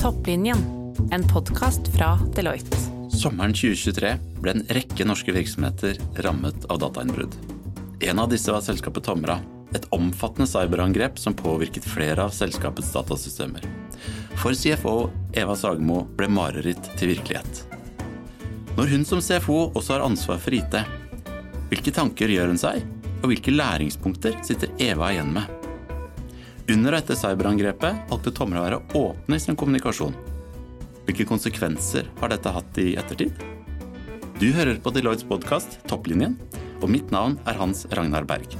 Topplinjen, en podkast fra Deloitte. Sommeren 2023 ble en rekke norske virksomheter rammet av datainnbrudd. En av disse var selskapet Tomra. Et omfattende cyberangrep som påvirket flere av selskapets datasystemer. For CFO Eva Sagmo ble mareritt til virkelighet. Når hun som CFO også har ansvar for IT, hvilke tanker gjør hun seg, og hvilke læringspunkter sitter Eva igjen med? Under og etter cyberangrepet valgte Tomra å være åpne i sin kommunikasjon. Hvilke konsekvenser har dette hatt i ettertid? Du hører på Deloittes podkast Topplinjen, og mitt navn er Hans Ragnar Berg.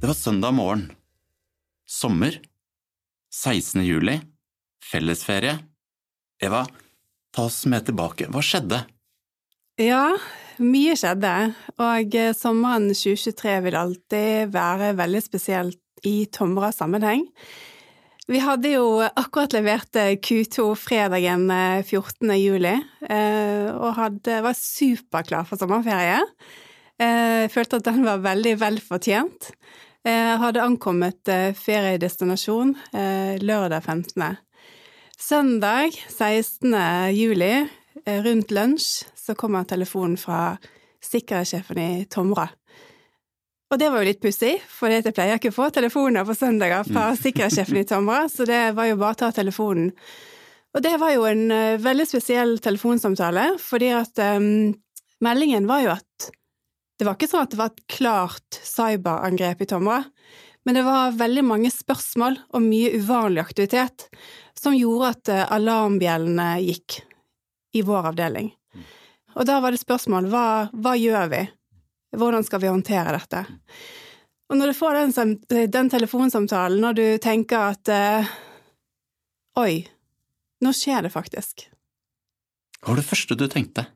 Det var søndag morgen. Sommer. 16. juli. Fellesferie. Eva, ta oss med tilbake. Hva skjedde? Ja, mye skjedde, og eh, sommeren 2023 vil alltid være veldig spesielt i Tomra-sammenheng. Vi hadde jo akkurat levert eh, Q2 fredagen 14. Eh, juli, og hadde, var superklar for sommerferie. Jeg følte at den var veldig vel fortjent. Jeg hadde ankommet feriedestinasjon lørdag 15. Søndag 16. juli rundt lunsj så kommer telefonen fra sikkerhetssjefen i Tomra. Og det var jo litt pussig, for jeg pleier ikke å få telefoner på søndager fra mm. sikkerhetssjefen i Tomra, så det var jo bare å ta telefonen. Og det var jo en uh, veldig spesiell telefonsamtale, fordi at um, meldingen var jo at det var ikke sånn at det var et klart cyberangrep i Tomra, men det var veldig mange spørsmål og mye uvanlig aktivitet som gjorde at uh, alarmbjellene gikk i vår avdeling. Og da var det spørsmål hva, hva gjør vi? Hvordan skal vi håndtere dette? Og når du får den, den telefonsamtalen, når du tenker at uh, Oi, nå skjer det faktisk. Hva var det første du tenkte?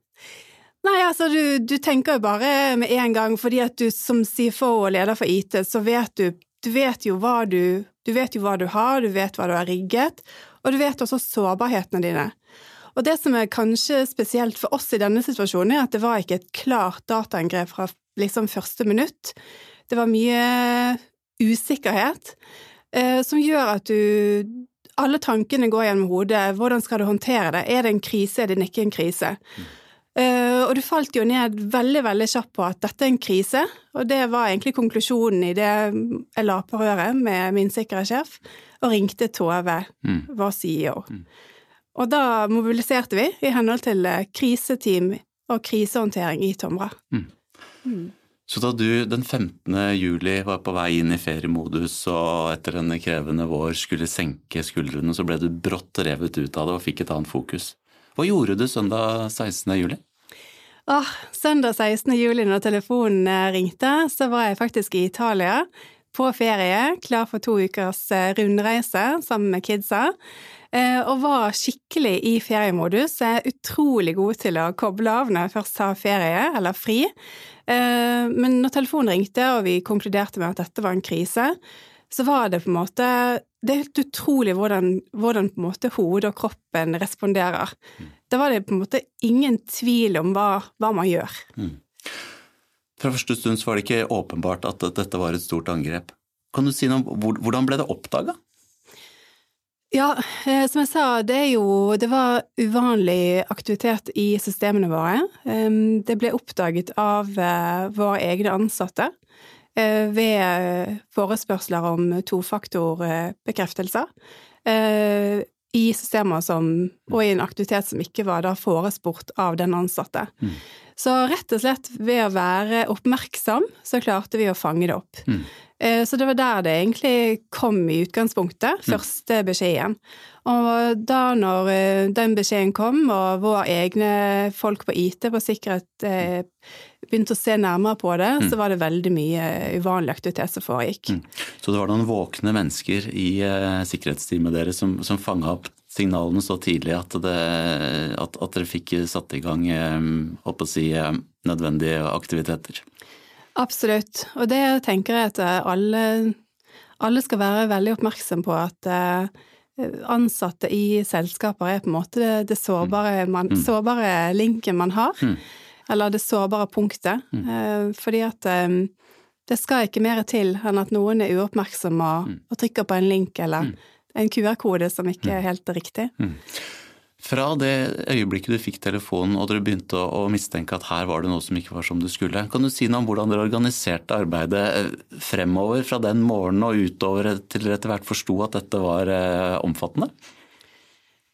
Nei, altså, du, du, tenker jo bare med en gang, fordi at du som CFO og leder for IT, så vet du Du vet jo hva du Du vet jo hva du har, du vet hva du har rigget, og du vet også sårbarhetene dine. Og det som er kanskje spesielt for oss i denne situasjonen, er at det var ikke et klart dataangrep fra liksom første minutt. Det var mye usikkerhet eh, som gjør at du Alle tankene går gjennom hodet. Hvordan skal du håndtere det? Er det en krise? Er det ikke en krise? Mm. Uh, og du falt jo ned veldig veldig kjapt på at dette er en krise, og det var egentlig konklusjonen i det jeg la på røret med min sikkerhetssjef, og ringte Tove, mm. vår CEO. Mm. Og da mobiliserte vi i henhold til eh, kriseteam og krisehåndtering i Tomra. Mm. Mm. Så da du den 15. juli var på vei inn i feriemodus og etter en krevende vår skulle senke skuldrene, så ble du brått revet ut av det og fikk et annet fokus. Hva gjorde du søndag 16. juli? Åh, søndag 16. juli når telefonen eh, ringte, så var jeg faktisk i Italia på ferie, klar for to ukers eh, rundreise sammen med kidsa. Eh, og var skikkelig i feriemodus. Jeg er utrolig god til å koble av når jeg først har ferie, eller fri. Eh, men når telefonen ringte og vi konkluderte med at dette var en krise, så var det på en måte Det er helt utrolig hvordan, hvordan på en måte hodet og kroppen responderer. Da var det på en måte ingen tvil om hva, hva man gjør. Mm. Fra første stund så var det ikke åpenbart at dette var et stort angrep. Kan du si noe om hvordan ble det oppdaga? Ja, eh, som jeg sa, det er jo Det var uvanlig aktivitet i systemene våre. Det ble oppdaget av eh, våre egne ansatte eh, ved forespørsler om tofaktorbekreftelser i systemer som Og i en aktivitet som ikke var da forespurt av den ansatte. Mm. Så rett og slett ved å være oppmerksom, så klarte vi å fange det opp. Mm. Eh, så det var der det egentlig kom i utgangspunktet, mm. første beskjeden. Og da når eh, den beskjeden kom, og våre egne folk på IT på sikkerhet eh, begynte å se nærmere på det, mm. så var det veldig mye uvanlig aktivitet som foregikk. Mm. Så det var noen våkne mennesker i sikkerhetsteamet deres som, som fanga opp signalene så tidlig at, det, at, at dere fikk satt i gang å si, nødvendige aktiviteter? Absolutt. Og det tenker jeg at alle, alle skal være veldig oppmerksom på at eh, ansatte i selskaper er på en måte det, det sårbare, man, mm. sårbare, linken man har. Mm. Eller det sårbare punktet. Mm. Eh, fordi at Det skal ikke mer til enn at noen er uoppmerksomme Mm. og trykker på en link eller en QR-kode som ikke er helt riktig. Fra det øyeblikket du fikk telefonen og dere begynte å, mistenke at her var det noe som ikke var som det skulle, kan du si noe om hvordan dere organiserte arbeidet eh, fremover fra den morgenen og utover til dere etter hvert forsto at dette var eh, omfattende?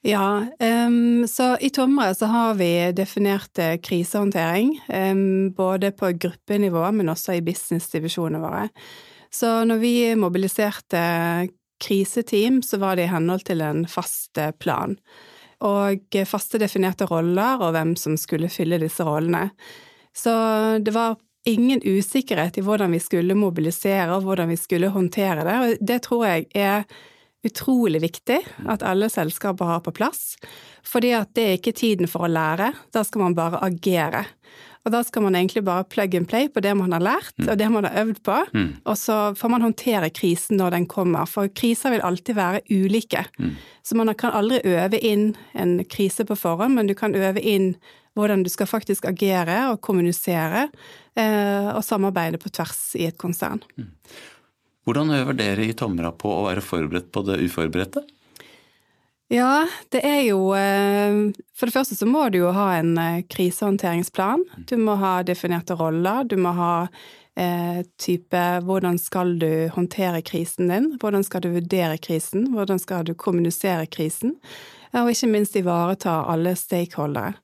Ja, um, så i Tomre så har vi definert eh, krisehåndtering, um, både på gruppenivå, men også i businessdivisjonene våre. Så når vi mobiliserte kriseteam, så var det i henhold til en fast eh, plan. Og faste definerte roller, og hvem som skulle fylle disse rollene. Så det var ingen usikkerhet i hvordan vi skulle mobilisere, og hvordan vi skulle håndtere det, og det tror jeg er utrolig viktig at alle selskaper har på plass. Fordi at det er ikke tiden for å lære, da skal man bare agere. Og da skal man egentlig bare plug and play på det man har lært, og det man har øvd på. Og så får man håndtere krisen når den kommer, for kriser vil alltid være ulike. Så man kan aldri øve inn en krise på forhånd, men du kan øve inn hvordan du skal faktisk agere og kommunisere, eh, og samarbeide på tvers i et konsern. Hvordan øver dere i Tomra på å være forberedt på det uforberedte? Ja, det er jo eh, For det første så må du jo ha en eh, krisehåndteringsplan. Du må ha definerte roller. Du må ha eh, type hvordan skal du håndtere krisen din? Hvordan skal du vurdere krisen? Hvordan skal du kommunisere krisen? Og ikke minst ivareta alle stakeholdere.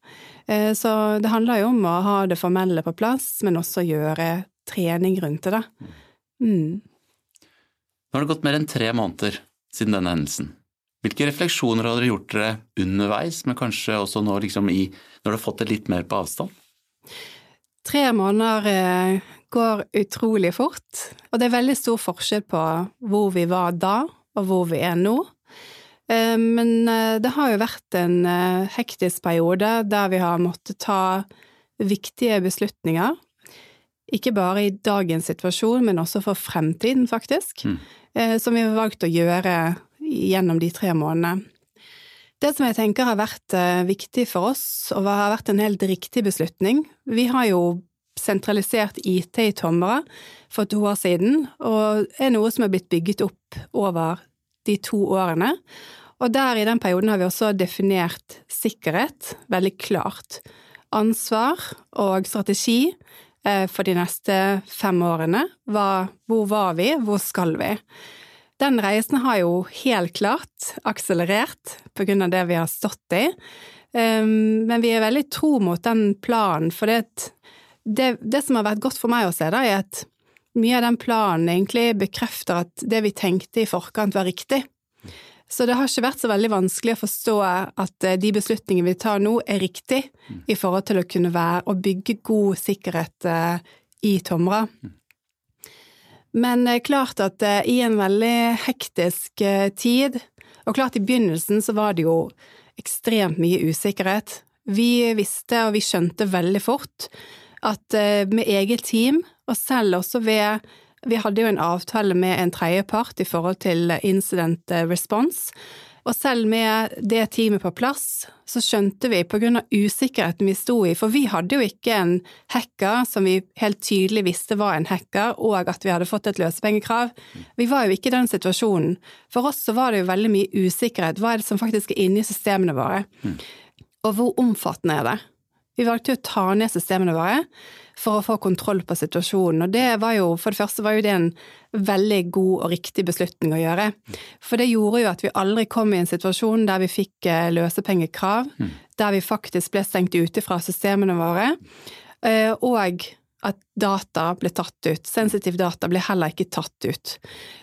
Eh, så det handler jo om å ha det formelle på plass, men også gjøre trening rundt det, da. Mm. Nå har det gått mer enn tre måneder siden denne hendelsen. Hvilke refleksjoner har dere gjort dere underveis, men kanskje også nå liksom i, når dere har fått det litt mer på avstand? Tre måneder eh, går utrolig fort, og det er veldig stor forskjell på hvor vi var da og hvor vi er nå. Eh, men eh, det har jo vært en hektisk periode der vi har måttet ta viktige beslutninger. Ikke bare i dagens situasjon, men også for fremtiden, faktisk. Mm. Eh, Som vi har valgt å gjøre gjennom de tre månedene. Det som jeg tenker har vært eh, viktig for oss, og har vært en helt riktig beslutning Vi har jo sentralisert IT i Tomra for to år siden, og er noe som er blitt bygget opp over de to årene. Og der i den perioden har vi også definert sikkerhet veldig klart. Ansvar og strategi for de neste fem årene. Hva, hvor var vi, hvor skal vi? Den reisen har jo helt klart akselerert på grunn av det vi har stått i, Um, men vi er veldig tro mot den planen, for det, det, det som har vært godt for meg å se, da, er at mye av den planen egentlig bekrefter at det vi tenkte i forkant var riktig. Så det har ikke vært så veldig vanskelig å forstå at eh, de beslutningene vi tar nå, er riktig i forhold til å kunne være og bygge god sikkerhet eh, i Tomra. Men eh, klart at i en veldig hektisk tid, og klart i begynnelsen så var det jo ekstremt mye usikkerhet. Vi visste og vi skjønte veldig fort at med eget team, og selv også ved Vi hadde jo en avtale med en tredjepart i forhold til incident response. Og selv med det teamet på plass, så skjønte vi, på grunn av usikkerheten vi sto i, for vi hadde jo ikke en hacker som vi helt tydelig visste var en hacker, og at vi hadde fått et løsepengekrav. Vi var jo ikke i den situasjonen. For oss så var det jo veldig mye usikkerhet. Hva er det som faktisk er inni systemene våre? Og hvor omfattende er det? Vi valgte jo å ta ned systemene våre for å få kontroll på situasjonen, og det var jo, for det første var jo det en veldig god og riktig beslutning å gjøre. For det gjorde jo at vi aldri kom i en situasjon der vi fikk eh, løsepengekrav, der vi faktisk ble stengt ute fra systemene våre, eh, og at data ble tatt ut. Sensitiv data ble heller ikke tatt ut.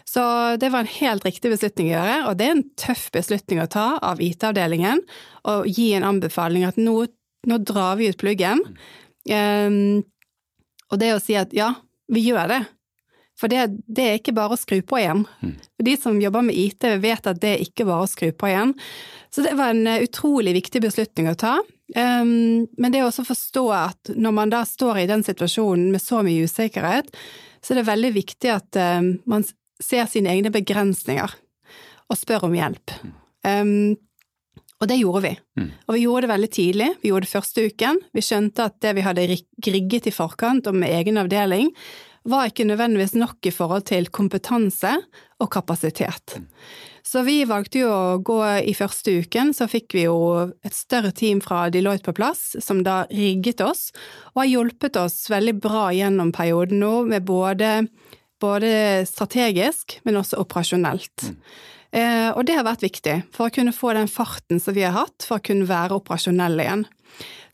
Så det var en helt riktig beslutning å gjøre, og det er en tøff beslutning å ta av IT-avdelingen, å gi en anbefaling at nå, nå drar vi ut pluggen. Um, og det å si at ja, vi gjør det. For det, det er ikke bare å skru på igjen. Mm. De som jobber med IT vet at det er ikke bare å skru på igjen. Så det var en uh, utrolig viktig beslutning å ta. Um, men det å også forstå at når man da står i den situasjonen med så mye usikkerhet, så er det veldig viktig at um, man ser sine egne begrensninger og spør om hjelp. Um, og det gjorde vi. Og vi gjorde det veldig tidlig. Vi gjorde det første uken. Vi skjønte at det vi hadde rigget i forkant og med egen avdeling, var ikke nødvendigvis nok i forhold til kompetanse og kapasitet. Så vi valgte jo å gå i første uken, så fikk vi jo et større team fra Deloitte på plass, som da rigget oss, og har hjulpet oss veldig bra gjennom perioden nå, med både, både strategisk, men også operasjonelt. Mm. Eh, og det har vært viktig for å kunne få den farten som vi har hatt, for å kunne være operasjonelle igjen.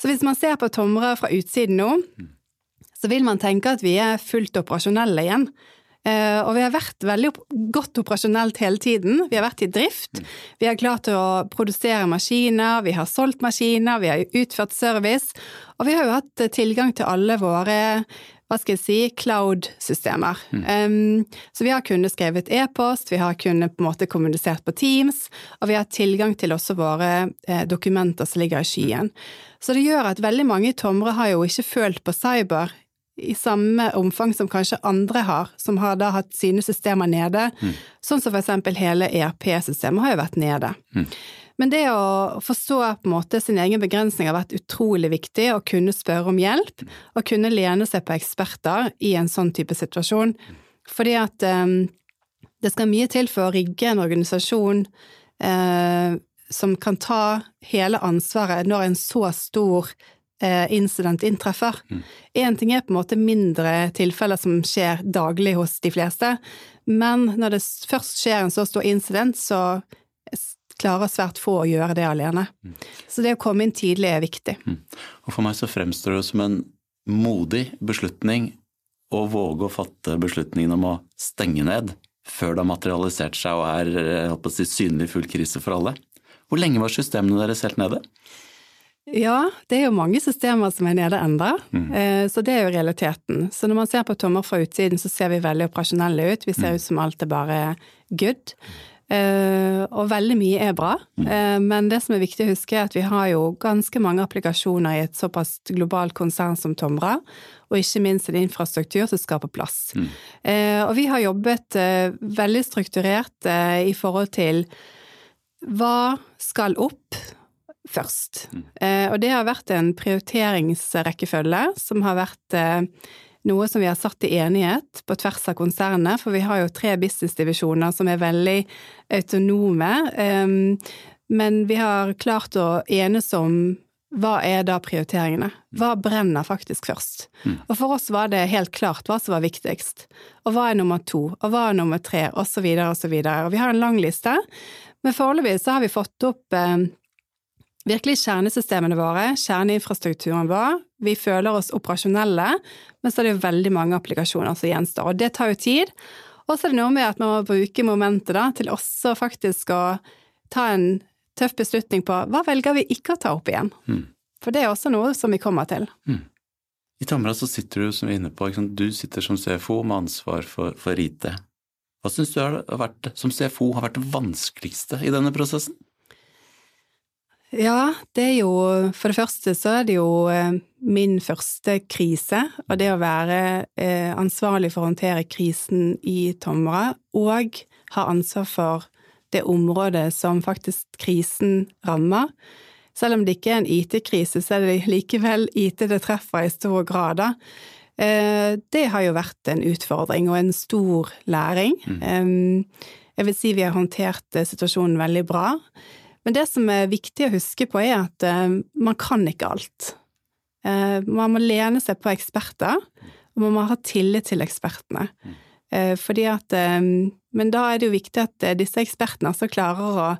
Så hvis man ser på Tomre fra utsiden nå, så vil man tenke at vi er fullt operasjonelle igjen. Eh, og vi har vært veldig godt operasjonelt hele tiden. Vi har vært i drift. Vi har klart å produsere maskiner, vi har solgt maskiner, vi har utført service. Og vi har jo hatt tilgang til alle våre hva skal jeg si, cloud-systemer. Mm. Um, så vi har kunnet skrevet e-post, vi har kunnet på en måte kommunisert på Teams, og vi har tilgang til også våre eh, dokumenter som ligger i skyen. Så det gjør at veldig mange i Tomre har jo ikke følt på cyber i samme omfang som kanskje andre har, som har da hatt sine systemer nede. Mm. Sånn som for eksempel hele ERP-systemet har jo vært nede. Mm. Men det å forstå på en måte sin egen begrensning har vært utrolig viktig, å kunne spørre om hjelp, og kunne lene seg på eksperter i en sånn type situasjon. Fordi at um, det skal mye til for å rigge en organisasjon uh, som kan ta hele ansvaret når en så stor uh, incident inntreffer. Én mm. ting er på en måte mindre tilfeller som skjer daglig hos de fleste, men når det først skjer en så stor incident, så klarer svært få å gjøre det alene. Mm. Så det å komme inn tidlig er viktig. Mm. Og for meg så fremstår det som en modig beslutning å våge å fatte beslutningen om å stenge ned før det har materialisert seg og er å si, synlig full krise for alle. Hvor lenge var systemene deres helt nede? Ja, det er jo mange systemer som er nede enda, mm. Eh, så det er jo realiteten. Så når man ser på tommer fra utsiden, så ser vi veldig operasjonelle ut. Vi ser mm. ut som alt er bare good. Uh, og veldig mye er bra, uh, men det som er viktig å huske, er at vi har jo ganske mange applikasjoner i et såpass globalt konsern som Tomra, og ikke minst en infrastruktur som skaper plass. Mm. Uh, og vi har jobbet veldig strukturert i forhold til hva skal opp først. Mm. og det har vært en prioriteringsrekkefølge som har vært noe som vi har satt i enighet på tvers av konsernet, for vi har jo tre businessdivisjoner som er veldig autonome. Men vi har klart å enes om hva er da prioriteringene? Hva brenner faktisk først? Mm. Og for oss var det helt klart hva som var viktigst. Og hva er nummer to? Og hva er nummer tre? Og så videre og så videre. Og vi har en lang liste, men foreløpig så har vi fått opp eh, virkelig kjernesystemene våre, kjerneinfrastrukturen vår. Vi føler oss operasjonelle, men så er det jo veldig mange applikasjoner som gjenstår, og det tar jo tid. Og så er det noe med at man må bruke momentet da, til også faktisk å ta en tøff beslutning på hva velger vi ikke å ta opp igjen. Mm. For det er også noe som vi kommer til. Mm. I Tamra så sitter du som vi er inne på, du sitter som CFO med ansvar for, for IT. Hva syns du har vært, som CFO har vært det vanskeligste i denne prosessen? Ja, det er jo For det første så er det jo eh, min første krise, og det å være eh, ansvarlig for å håndtere krisen i Tomra, og ha ansvar for det området som faktisk krisen rammer. Selv om det ikke er en IT-krise, så er det likevel IT det treffer i stor grad, da. Eh, det har jo vært en utfordring og en stor læring. Mm. Jeg vil si vi har håndtert situasjonen veldig bra. Men det som er viktig å huske på, er at uh, man kan ikke alt. Uh, man må lene seg på eksperter, og man må ha tillit til ekspertene. Uh, fordi at Men da er det jo viktig at disse ekspertene også klarer å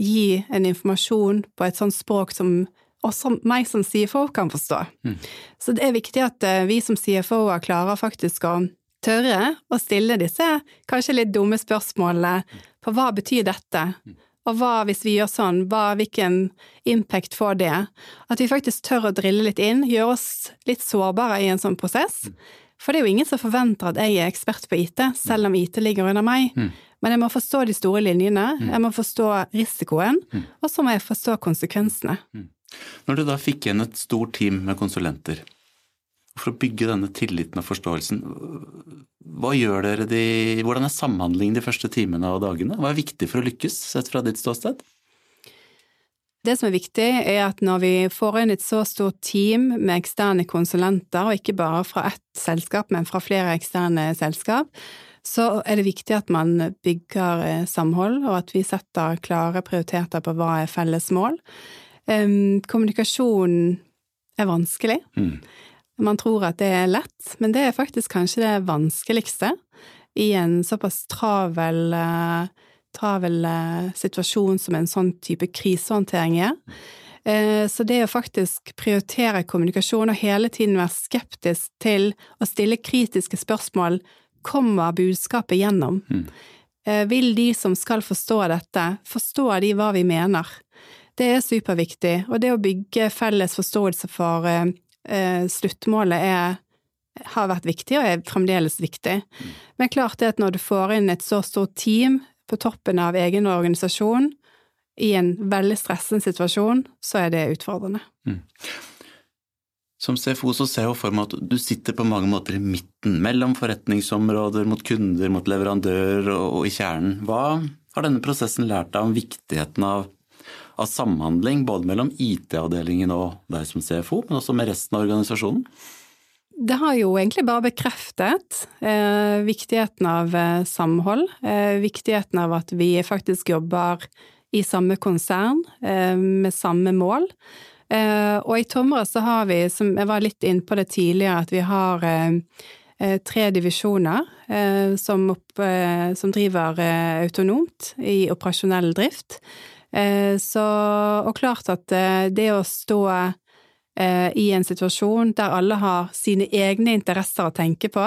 gi en informasjon på et sånt språk som også meg som CFO kan forstå. Mm. Så det er viktig at vi som CFO-er klarer faktisk å tørre å stille disse kanskje litt dumme spørsmålene på hva betyr dette? Mm. Og hva hvis vi gjør sånn, hva, hvilken impact får det? At vi faktisk tør å drille litt inn, gjøre oss litt sårbare i en sånn prosess. For det er jo ingen som forventer at jeg er ekspert på IT, selv om IT ligger under meg. Mm. Men jeg må forstå de store linjene, mm. jeg må forstå risikoen, mm. og så må jeg forstå konsekvensene. Når du da fikk igjen et stort team med konsulenter, for å bygge denne tilliten og forståelsen, hva gjør dere de, hvordan er samhandlingen de første timene og dagene? Hva er viktig for å lykkes, sett fra ditt ståsted? Det som er viktig, er at når vi får inn et så stort team med eksterne konsulenter, og ikke bare fra ett selskap, men fra flere eksterne selskap, så er det viktig at man bygger eh, samhold, og at vi setter klare prioriteter på hva er felles mål. Kommunikasjon er vanskelig. Mm. Man tror at det er lett, men det er faktisk kanskje det vanskeligste i en såpass travel uh, travel eh, situasjon som en sånn type krisehåndtering er. Eh, så det å faktisk prioritere kommunikasjon og hele tiden være skeptisk til å stille kritiske spørsmål, kommer budskapet gjennom? Mm. Eh, vil de som skal forstå dette, forstå de hva vi mener? Det er superviktig, og det å bygge felles forståelse for sluttmålet er har vært viktig, og er fremdeles viktig. Mm. Men klart det at når du får inn et så stort team på toppen av egen organisasjon i en veldig stressende situasjon, så er det utfordrende. Mm. Som CFO så ser jeg for meg at du sitter på mange måter i midten, mellom forretningsområder, mot kunder, mot leverandør og, i kjernen. Hva har denne prosessen lært deg om viktigheten av, av samhandling, både mellom IT-avdelingen og deg som CFO, men også med resten av organisasjonen? Det har jo egentlig bare bekreftet eh, viktigheten av eh, samhold, eh, viktigheten av at vi faktisk jobber i samme konsern eh, med samme mål. Eh, og i Tomra så har vi, som jeg var litt inne på det tidligere, at vi har eh, tre divisjoner som, opp, som, driver autonomt i operasjonell drift. Så, og klart at det å stå Eh, i en situasjon der alle har sine egne interesser å tenke på,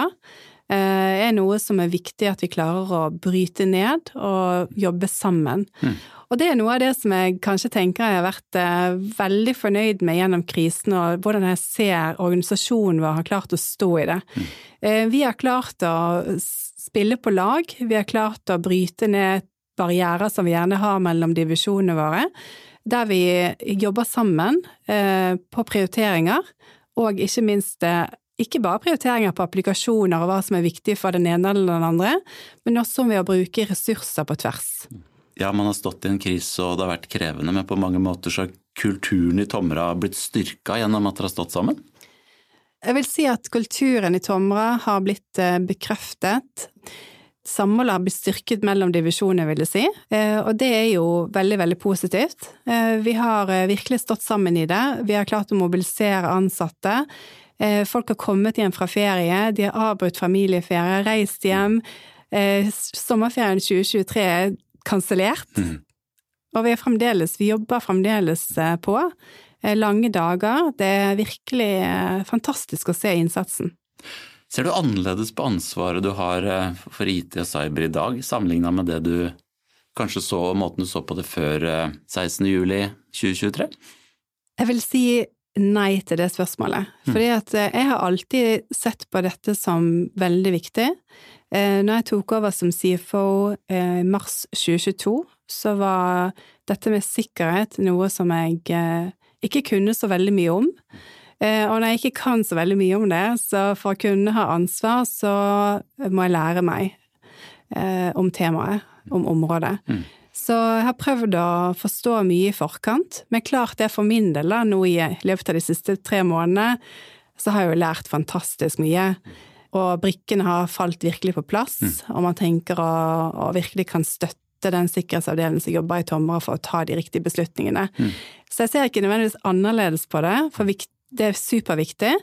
eh, er noe som er viktig at vi klarer å bryte ned og jobbe sammen. Mm. Og det er noe av det som jeg kanskje tenker jeg har vært eh, veldig fornøyd med gjennom krisen, og hvordan jeg ser organisasjonen vår har klart å stå i det. Mm. Vi har klart å spille på lag, vi har klart å bryte ned barrierer som vi gjerne har mellom divisjonene våre der vi jobber sammen eh, på prioriteringer, og ikke minst eh, ikke bare prioriteringer på applikasjoner og hva som er viktig for den ene eller den andre, men også ved å bruke ressurser på tvers. Ja, man har stått i en krise og det har vært krevende, men på mange måter så har kulturen i Tomra blitt styrka gjennom at dere har stått sammen? Jeg vil si at kulturen i Tomra har blitt eh, bekreftet samholdet har blitt styrket mellom divisjoner, vil jeg si. Eh, og det er jo veldig, veldig positivt. Eh, vi har eh, virkelig stått sammen i det. Vi har klart å mobilisere ansatte. Folk har kommet hjem fra ferie, de har avbrutt familieferie, reist hjem. Sommerferien 2023 er kansellert. Mm. Og vi er fremdeles, vi jobber fremdeles på. Lange dager. Det er virkelig fantastisk å se innsatsen. Ser du annerledes på ansvaret du har eh, for IT og cyber i dag, sammenligna med det du kanskje så, måten du så på det før 16.07.2023? Eh, jeg vil si nei til det spørsmålet. Mm. Fordi at eh, jeg har alltid sett på dette som veldig viktig. Når jeg tok over som CFO i mars 2022, så var dette med sikkerhet noe som jeg ikke kunne så veldig mye om. Eh, og når jeg ikke kan så veldig mye om det, så for å kunne ha ansvar, så må jeg lære meg eh, om temaet, om området. Mm. Så jeg har prøvd å forstå mye i forkant, men klart det for min del, da, nå i løpet av de siste tre månedene, så har jeg jo lært fantastisk mye. Og brikkene har falt virkelig på plass, mm. og man tenker å, å virkelig kan støtte den sikkerhetsavdelingen som jobber i Tomra for å ta de riktige beslutningene. Mm. Så jeg ser ikke nødvendigvis annerledes på det, for det er superviktig,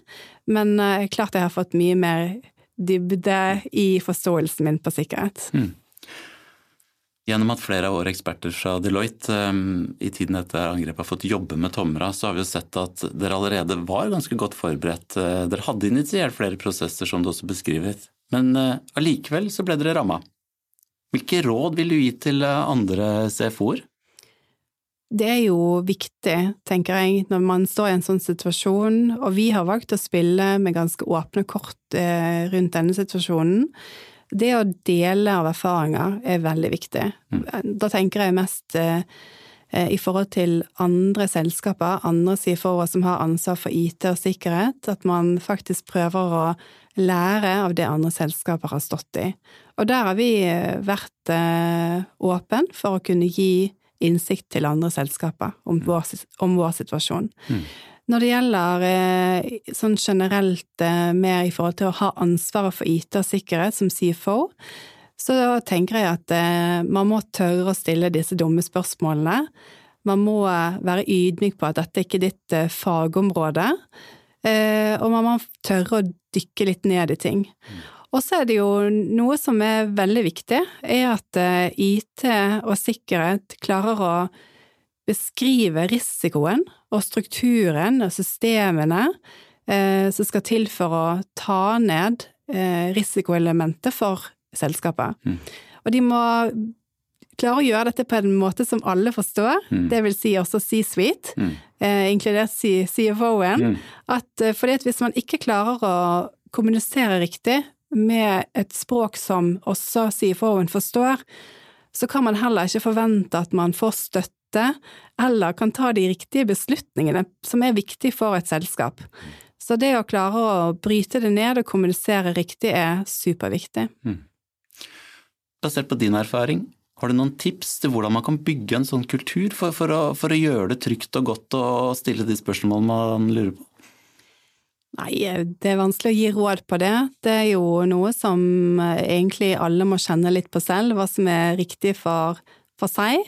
men uh, klart jeg har fått mye mer dybde i forståelsen min på sikkerhet. Mm. Gjennom at flere av våre eksperter fra Deloitte um, i tiden etter angrepet har fått jobbe med Tomra, så har vi jo sett at dere allerede var ganske godt forberedt. Uh, dere hadde initiert flere prosesser, som du også beskriver, men allikevel så ble dere ramma. Hvilke råd vil du gi til andre CFO-er? Det er jo viktig, tenker jeg, når man står i en sånn situasjon, og vi har valgt å spille med ganske åpne kort eh, rundt denne situasjonen. Det å dele av erfaringer er veldig viktig. Mm. Da tenker jeg mest eh, eh i forhold til andre selskaper, andre CFO-er som har ansvar for IT og sikkerhet, at man faktisk prøver å lære av det andre selskaper har stått i. Og der har vi vært åpen for å kunne gi innsikt til andre selskaper om vår, om vår situasjon. Når det gjelder eh, sånn generelt eh, mer i forhold til å ha ansvaret for IT og sikkerhet som CFO, så tenker jeg at eh, man må tørre å stille disse dumme spørsmålene. Man må være ydmyk på at dette ikke er ditt fagområde, og man må tørre å dykke litt ned i ting. Og så er det jo noe som er veldig viktig, er at eh, IT og sikkerhet klarer å beskrive risikoen og strukturen og systemene eh, som skal til for å ta ned eh, risikoelementet for selskapet. Mm. Og de må klare å gjøre dette på en måte som alle forstår, mm. det vil si også C-suite, mm. eh, inkludert CFO-en. Mm. At, eh, fordi at hvis man ikke klarer å kommunisere riktig, med et språk som også CFO-en forstår, så kan man heller ikke forvente at man får støtte, eller kan ta de riktige beslutningene som er viktige for et selskap. Så det å klare å bryte det ned og kommunisere riktig er superviktig. Mm. Basert på din erfaring, har du noen tips til hvordan man kan bygge en sånn kultur for, for, å, for å, gjøre det trygt og godt å stille de spørsmålene man lurer på? Nei, det er vanskelig å gi råd på det. Det er jo noe som eh, egentlig alle må kjenne litt på selv, hva som er riktig for, for seg.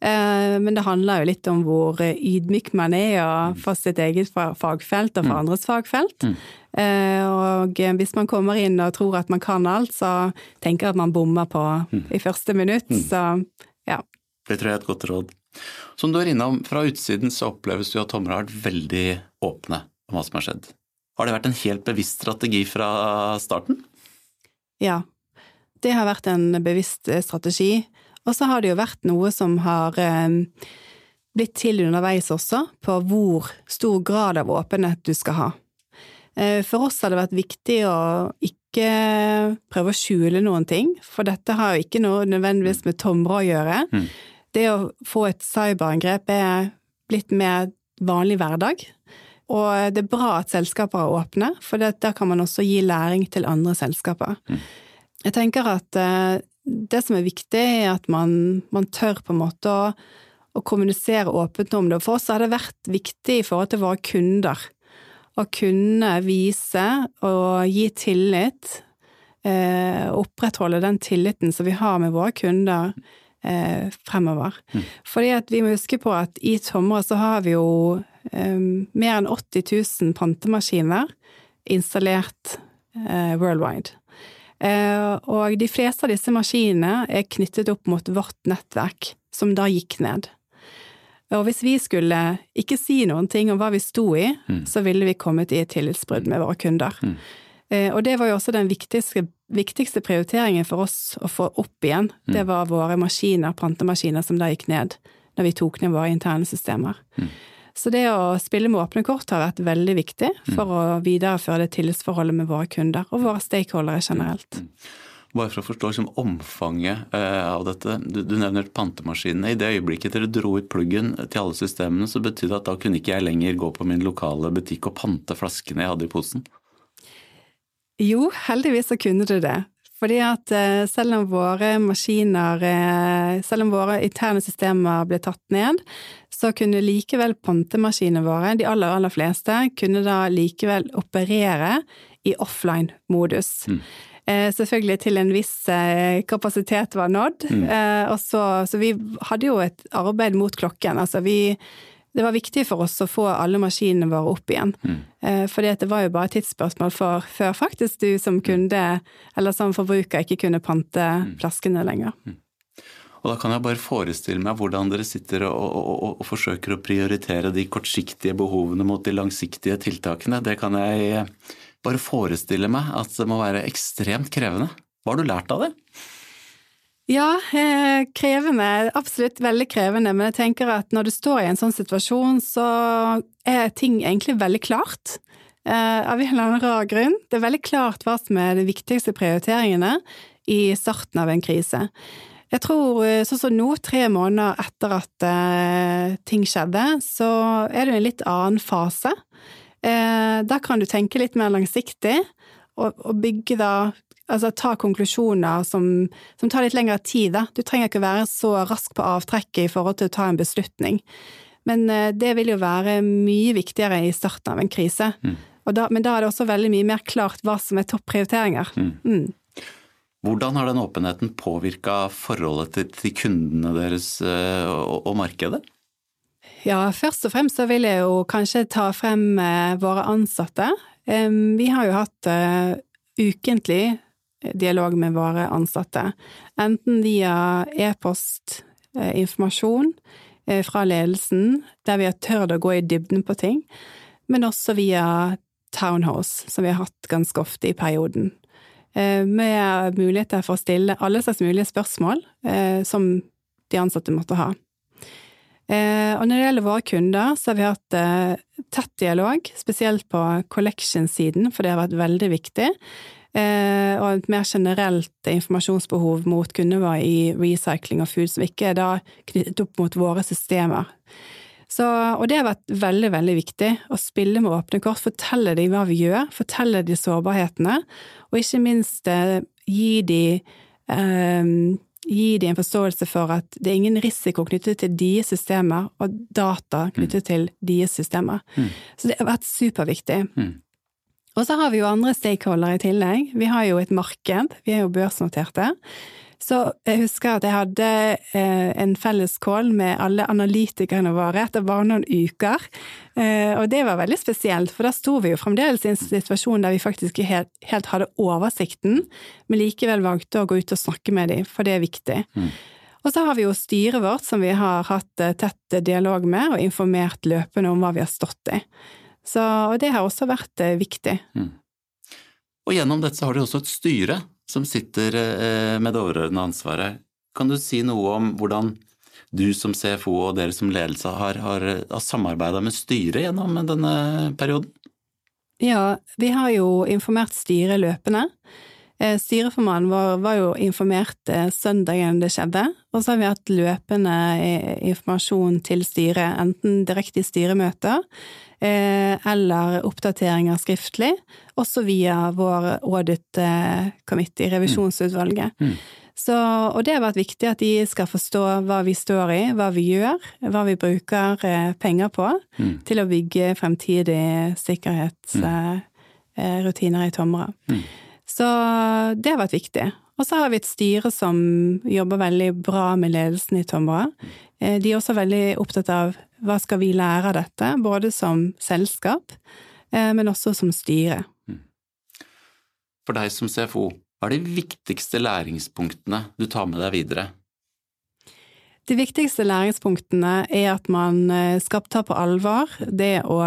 Eh, men det handler jo litt om hvor ydmyk man er mm. for sitt eget fagfelt og for mm. andres fagfelt. Mm. Eh, og hvis man kommer inn og tror at man kan alt, så tenker jeg at man bommer på i første minutt. Så ja. Det tror jeg er et godt råd. Som du er innom, fra utsiden så oppleves du at Tomra har vært veldig åpne om hva som har skjedd. Har det vært en helt bevisst strategi fra starten? Ja, det har vært en bevisst eh, strategi. Og så har det jo vært noe som har eh, blitt til underveis også, på hvor stor grad av åpenhet du skal ha. Eh, for oss har det vært viktig å ikke prøve å skjule noen ting, for dette har jo ikke noe nødvendigvis med Tomre å gjøre. Mm. Det å få et cyberangrep er blitt mer vanlig hverdag. Og det er bra at selskaper er åpne, for da kan man også gi læring til andre selskaper. Mm. Jeg tenker at eh, det som er viktig, er at man, man tør på en måte å, å, kommunisere åpent om det. For oss har det vært viktig i forhold til våre kunder å kunne vise og gi tillit, eh, opprettholde den tilliten som vi har med våre kunder eh, fremover. Mm. Fordi at vi må huske på at i Tomra så har vi jo mer enn 80 000 pantemaskiner installert uh, worldwide. Uh, og de fleste av disse maskinene er knyttet opp mot vårt nettverk, som da gikk ned. Og hvis vi skulle ikke si noen ting om hva vi sto i, mm. så ville vi kommet i et tillitsbrudd med våre kunder. Mm. Uh, og det var jo også den viktigste, viktigste, prioriteringen for oss å få opp igjen. Mm. Det var våre maskiner, pantemaskiner, som da gikk ned når vi tok ned våre interne systemer. Mm. Så det å spille med åpne kort har vært veldig viktig for mm. å videreføre det tillitsforholdet med våre kunder og våre stakeholdere generelt. Mm. Bare for å forstå liksom, omfanget uh, av dette. Du, du, nevner pantemaskinene. I det øyeblikket dere dro ut pluggen til alle systemene, så betydde det at da kunne ikke jeg lenger gå på min lokale butikk og pante flaskene jeg hadde i posen? Jo, heldigvis så kunne du det. Fordi at eh, selv om våre maskiner, eh, selv om våre interne systemer ble tatt ned, så kunne likevel pantemaskinene våre, de aller, aller fleste, kunne da likevel operere i offline-modus. Mm. Eh, selvfølgelig til en viss kapasitet var nådd. Mm. Så, så, vi hadde jo et arbeid mot klokken. Altså vi det var viktig for oss å få alle maskinene våre opp igjen. Mm. For det var jo bare et tidsspørsmål for, før faktisk du som kunde, eller som forbruker, ikke kunne pante mm. flaskene lenger. Mm. Og da kan jeg bare forestille meg hvordan dere sitter og, og, og, og, forsøker å prioritere de kortsiktige behovene mot de langsiktige tiltakene. Det kan jeg bare forestille meg at det må være ekstremt krevende. Hva har du lært av det? Ja, eh, krevende. Absolutt veldig krevende. Men jeg tenker at når du står i en sånn situasjon, så er ting egentlig veldig klart. Eh, av en eller annen rar grunn. Det er veldig klart hva som er de viktigste prioriteringene i starten av en krise. Jeg tror eh, sånn som nå, tre måneder etter at ting skjedde, så er det jo en litt annen fase. Da kan du tenke litt mer langsiktig, og bygge da altså, ta konklusjoner som, som, tar litt lengre tid. Da. Du trenger ikke være så rask på avtrekket i forhold til å ta en beslutning. Men eh, det vil jo være mye viktigere i starten av en krise. Mm. Da, men da er det også veldig mye mer klart hva som er topp prioriteringer. Mm. Mm. Hvordan har den åpenheten påvirka forholdet til, kundene deres eh, og, markedet? Ja, først og fremst så vil jeg jo kanskje ta frem eh, våre ansatte. Vi har jo hatt ukentlig dialog med våre ansatte, enten via e-post, eh, informasjon eh, fra ledelsen, der vi har tørt å gå i dybden på ting, men også via Townhouse, som vi har hatt ganske ofte i perioden. Eh, med muligheter for å stille alle slags mulige spørsmål som de ansatte måtte ha. Og når det gjelder våre kunder, så har vi hatt tett dialog, spesielt på collection-siden, for det har vært veldig viktig. Eh, og et mer generelt informasjonsbehov mot kunder i recycling og food, som ikke er da knyttet opp mot våre systemer. Så, og det har vært veldig, veldig viktig å spille med åpne kort, fortelle dem hva vi gjør, fortelle dem sårbarhetene, og ikke minst eh, gi dem eh, gi dem en forståelse for at det er ingen risiko knyttet til deres systemer, og data knyttet mm. til deres systemer. Mm. Så det har vært superviktig. Mm. Og så har vi jo andre stakeholdere i tillegg. Vi har jo et marked, vi er jo børsnoterte. Så jeg husker at jeg hadde eh, en felles call med alle analytikerne våre etter bare noen uker. Eh, og det var veldig spesielt, for da sto vi jo fremdeles i en situasjon der vi faktisk ikke helt, helt hadde oversikten, men likevel valgte å gå ut og snakke med dem, for det er viktig. Mm. Og så har vi jo styret vårt som vi har hatt eh, tett dialog med, og informert løpende om hva vi har stått i. Så, og det har også vært viktig. Mm. Og gjennom dette så har du også et styre som sitter eh, med det overordnede ansvaret. Kan du si noe om hvordan du som CFO og dere som ledelse har, har, har samarbeida med styret gjennom denne perioden? Ja, vi har jo informert styret løpende. Eh, styreformannen vår var jo informert søndagen det skjedde, og så har vi hatt løpende informasjon til styret, enten direkte i styremøter Eh, eller oppdateringer skriftlig, også via vår audit committee, revisjonsutvalget. Mm. Mm. Så, og det har vært viktig at de skal forstå hva vi står i, hva vi gjør, hva vi bruker eh, penger på mm. til å bygge fremtidige sikkerhetsrutiner mm. i Tomra. Så det har vært viktig. Og så har vi et styre som jobber veldig bra med ledelsen i Tomra. Mm. Eh, de er også veldig opptatt av hva skal vi lære av dette, både som selskap, eh, men også som styre. Mm. For deg som CFO, hva er de viktigste læringspunktene du tar med deg videre? De viktigste læringspunktene er at man eh, skal ta på alvor det å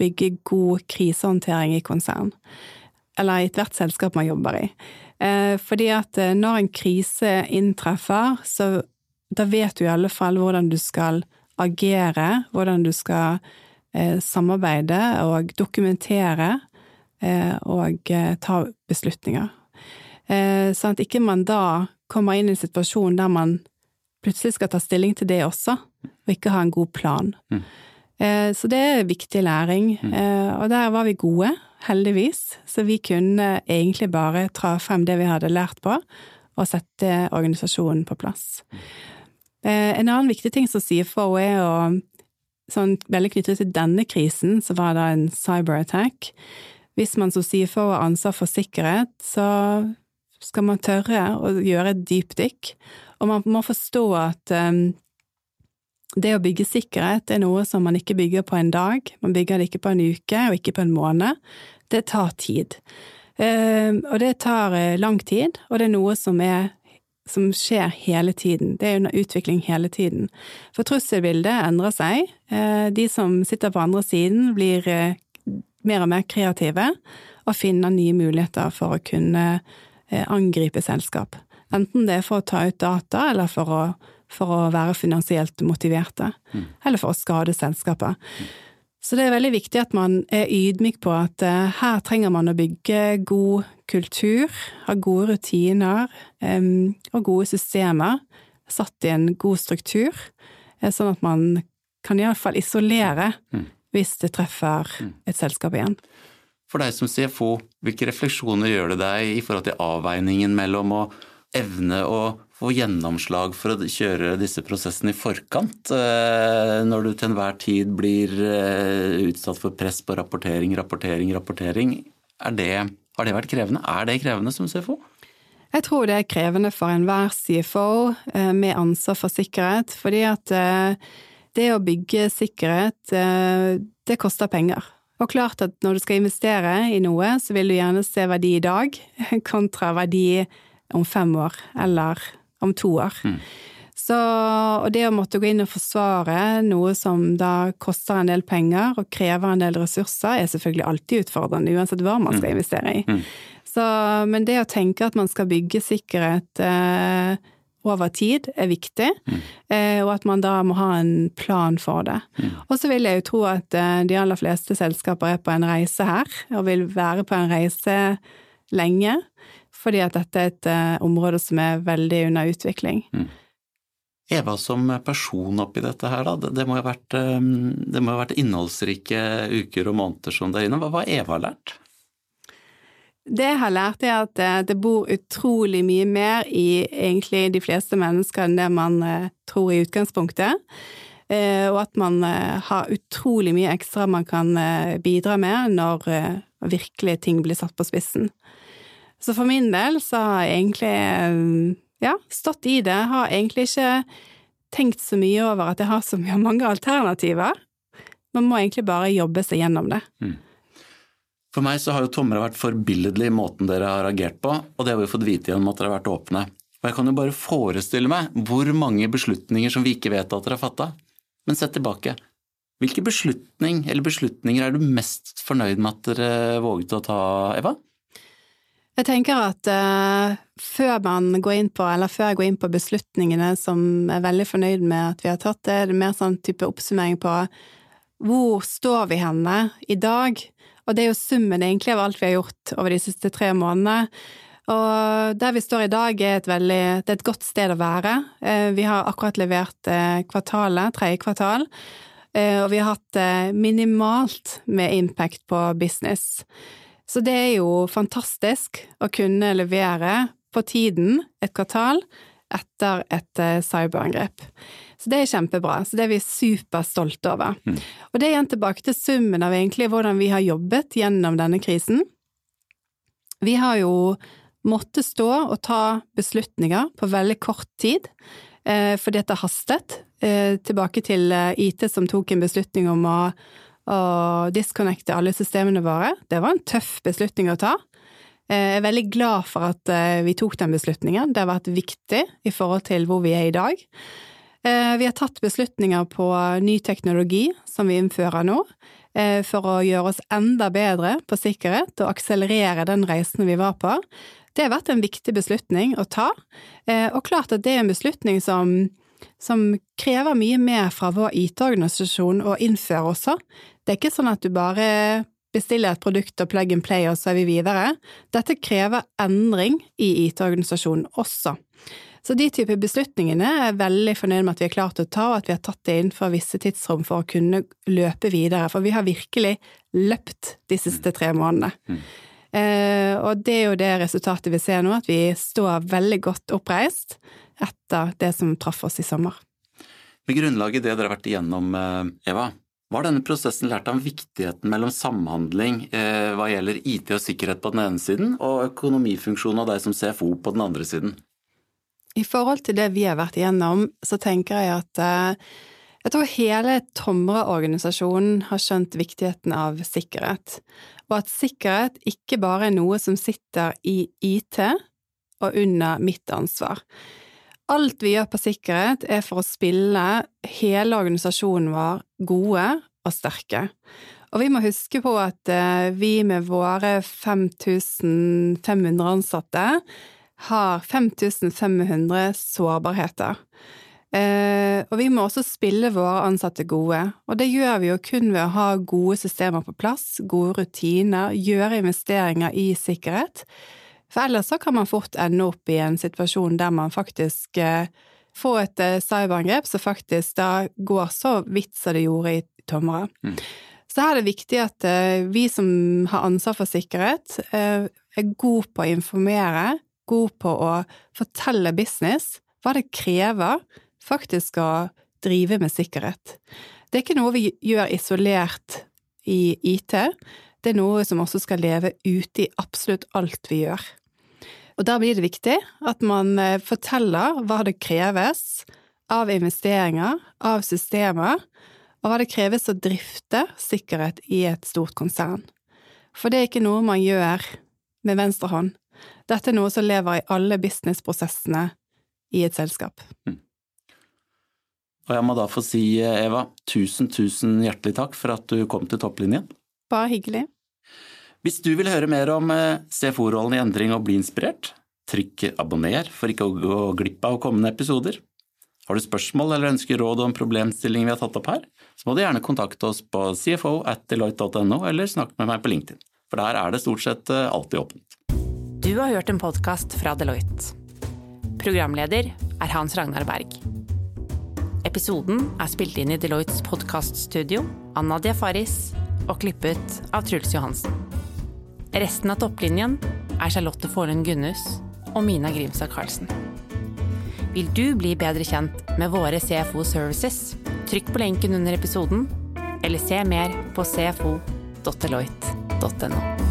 bygge god krisehåndtering i konsern, eller i ethvert selskap man jobber i. Fordi at når en krise inntreffer, så da vet du i alle fall hvordan du skal agere, hvordan du skal eh, samarbeide og dokumentere eh, og eh, ta beslutninger. Eh, sånn at ikke man da kommer inn i en situasjon der man plutselig skal ta stilling til det også, og ikke ha en god plan. Mm. Eh, så det er viktig læring, mm. Eh, og der var vi gode, heldigvis, så vi kunne egentlig bare tra frem det vi hadde lært på, og sette organisasjonen på plass. Eh, en annen viktig ting som CFO er å sånn veldig knyttet til denne krisen, så var det en cyberattack. Hvis man som CFO har ansvar for sikkerhet, så skal man tørre å gjøre et dypdykk, og man må forstå at um, det å bygge sikkerhet er noe som man ikke bygger på en dag, man bygger det ikke på en uke og ikke på en måned. Det tar tid. Uh, og det tar uh, lang tid, og det er noe som er som skjer hele tiden. Det er under utvikling hele tiden. For trusselbildet endrer seg. Eh, de som sitter på andre siden, blir eh, mer og mer kreative og finner nye muligheter for å kunne eh, angripe selskap. Enten det er for å ta ut data, eller for å, for å være finansielt motiverte. Mm. Eller for å skade selskapet. Mm. Så det er veldig viktig at man er ydmyk på at eh, her trenger man å bygge god kultur, ha gode rutiner eh, og gode systemer, satt i en god struktur, eh, sånn at man kan iallfall isolere mm. hvis det treffer mm. et selskap igjen. For deg som CFO, hvilke refleksjoner gjør det deg i forhold til avveiningen mellom å evne å få gjennomslag for å kjøre disse prosessene i forkant, eh, når du til enhver tid blir eh, utsatt for press på rapportering, rapportering, rapportering. Det, har det vært krevende? Er det krevende som CFO? Jeg tror det er krevende for enhver CFO eh, med ansvar for sikkerhet, fordi at det å bygge sikkerhet, det koster penger. Og klart at når du skal investere i noe, så vil du gjerne se verdi i dag kontra verdi om fem år eller om to år. Mm. Så, og det å måtte gå inn og forsvare noe som da koster en del penger og krever en del ressurser, er selvfølgelig alltid utfordrende, uansett hva man skal mm. investere i. Mm. Så, men det å tenke at man skal bygge sikkerhet eh, over tid er viktig, mm. eh, og at man da må ha en plan for det. Mm. Og så vil jeg jo tro at eh, de aller fleste selskaper er på en reise her, og vil være på en reise lenge fordi at dette er et uh, område som er veldig under utvikling. Mm. Eva som person oppi dette her, da. Det må, ha vært, um, det må ha vært innholdsrike uker og måneder som det er inne. Hva har Eva lært? Det jeg har lært, er at eh, det bor utrolig mye mer i egentlig de fleste mennesker enn det man tror i utgangspunktet. Og at man har utrolig mye ekstra man kan bidra med når virkelig ting blir satt på spissen. Så for min del så har jeg egentlig eh, ja, stått i det, har egentlig ikke tenkt så mye over at jeg har så mye mange alternativer. Man må egentlig bare jobbe seg gjennom det. Mm. For meg så har jo Tomra vært forbilledlig i måten dere har agert på, og det har vi fått vite gjennom at dere har vært åpne. Og jeg kan jo bare forestille meg hvor mange beslutninger som vi ikke vet at dere har fatta. Men sett tilbake. Hvilke beslutning eller beslutninger er du mest fornøyd med at dere våget å ta, Eva? Jeg tenker at uh, før man går inn på, eller før jeg går inn på beslutningene som jeg er veldig fornøyd med at vi har tatt, det er mer sånn type oppsummering på hvor står vi henne i dag? Og det er jo summen egentlig av alt vi har gjort over de siste tre månedene. Og der vi står i dag, er et veldig Det er et godt sted å være. Uh, vi har akkurat levert uh, kvartalet, tredje kvartal. Og vi har hatt minimalt med impact på business. Så det er jo fantastisk å kunne levere på tiden et kvartal etter et eh, cyberangrep. Så det er kjempebra. Så det er vi superstolte over. Mm. Og det er igjen tilbake til summen av egentlig hvordan vi har jobbet gjennom denne krisen. Vi har jo måttet stå og ta beslutninger på veldig kort tid, eh, fordi dette hastet. Eh, tilbake til IT som tok en beslutning om å og disconnecte alle systemene våre. Det var en tøff beslutning å ta. Eh, jeg er veldig glad for at eh, vi tok den beslutningen. Det har vært viktig i forhold til hvor vi er i dag. Eh, vi har tatt beslutninger på ny teknologi som vi innfører nå, for å gjøre oss enda bedre på sikkerhet og akselerere den reisen vi var på. Det har vært en viktig beslutning å ta, og klart at det er en beslutning som som krever mye mer fra vår IT-organisasjon å innføre også. Det er ikke sånn at du bare bestiller et produkt og plug and play, og så er vi videre. Dette krever endring i IT-organisasjonen også. Så de type beslutningene er jeg veldig fornøyd med at vi har klart å ta, og at vi har tatt det innenfor visse tidsrom for å kunne løpe videre. For vi har virkelig løpt de siste tre månedene. Mm. Eh, og det er jo det resultatet vi ser nå, at vi står veldig godt oppreist etter det som traff oss i sommer. Med grunnlag i det dere har vært igjennom, eh, Eva, hva har denne prosessen lært om viktigheten mellom samhandling eh, hva gjelder IT og sikkerhet på den ene siden, og økonomifunksjonen av deg som CFO på den andre siden? I forhold til det vi har vært igjennom, så tenker jeg at eh, jeg tror hele Tomra-organisasjonen har skjønt viktigheten av sikkerhet, og at sikkerhet ikke bare er noe som sitter i IT og under mitt ansvar. Alt vi gjør på sikkerhet, er for å spille hele organisasjonen vår gode og sterke. Og vi må huske på at eh, vi med våre 5500 ansatte har 5500 sårbarheter. Eh, og vi må også spille våre ansatte gode, og det gjør vi jo kun ved å ha gode systemer på plass, gode rutiner, gjøre investeringer i sikkerhet, for ellers så kan man fort ende opp i en situasjon der man faktisk eh, får et eh, cyberangrep som faktisk da går så vidt som det gjorde i Tomra. Mm. Så her er det viktig at eh, vi som har ansvar for sikkerhet, er god på å informere, god på å fortelle business hva det krever faktisk å drive med sikkerhet. Det er ikke noe vi gjør isolert i IT, det er noe som også skal leve ute i absolutt alt vi gjør. Og da blir det viktig at man eh, forteller hva det kreves av investeringer, av systemer, og hva det kreves å drifte sikkerhet i et stort konsern. For det er ikke noe man gjør med venstre hånd. Dette er noe som lever i alle businessprosessene i et selskap. Mm. Og jeg må da få si, Eva, tusen, tusen hjertelig takk for at du kom til topplinjen. Bare hyggelig. Hvis du vil høre mer om eh, CFO-rollen i endring og bli inspirert, trykk abonner for ikke å gå glipp av kommende episoder. Har du spørsmål eller ønsker råd om problemstillingen vi har tatt opp her, så må du gjerne kontakte oss på cfo at deloitte.no eller snakk med meg på LinkedIn, for der er det stort sett eh, alltid åpent. Du har hørt en podkast fra Deloitte. Programleder er Hans Ragnar Berg. Episoden er spilt inn i Deloittes podkaststudio Anna Nadia Faris og klippet av Truls Johansen. Resten av topplinjen er Charlotte Forlund Gunnhus og Mina Grimstad Karlsen. Vil du bli bedre kjent med våre CFO Services? Trykk på lenken under episoden, eller se mer på cfo.deloitte.no.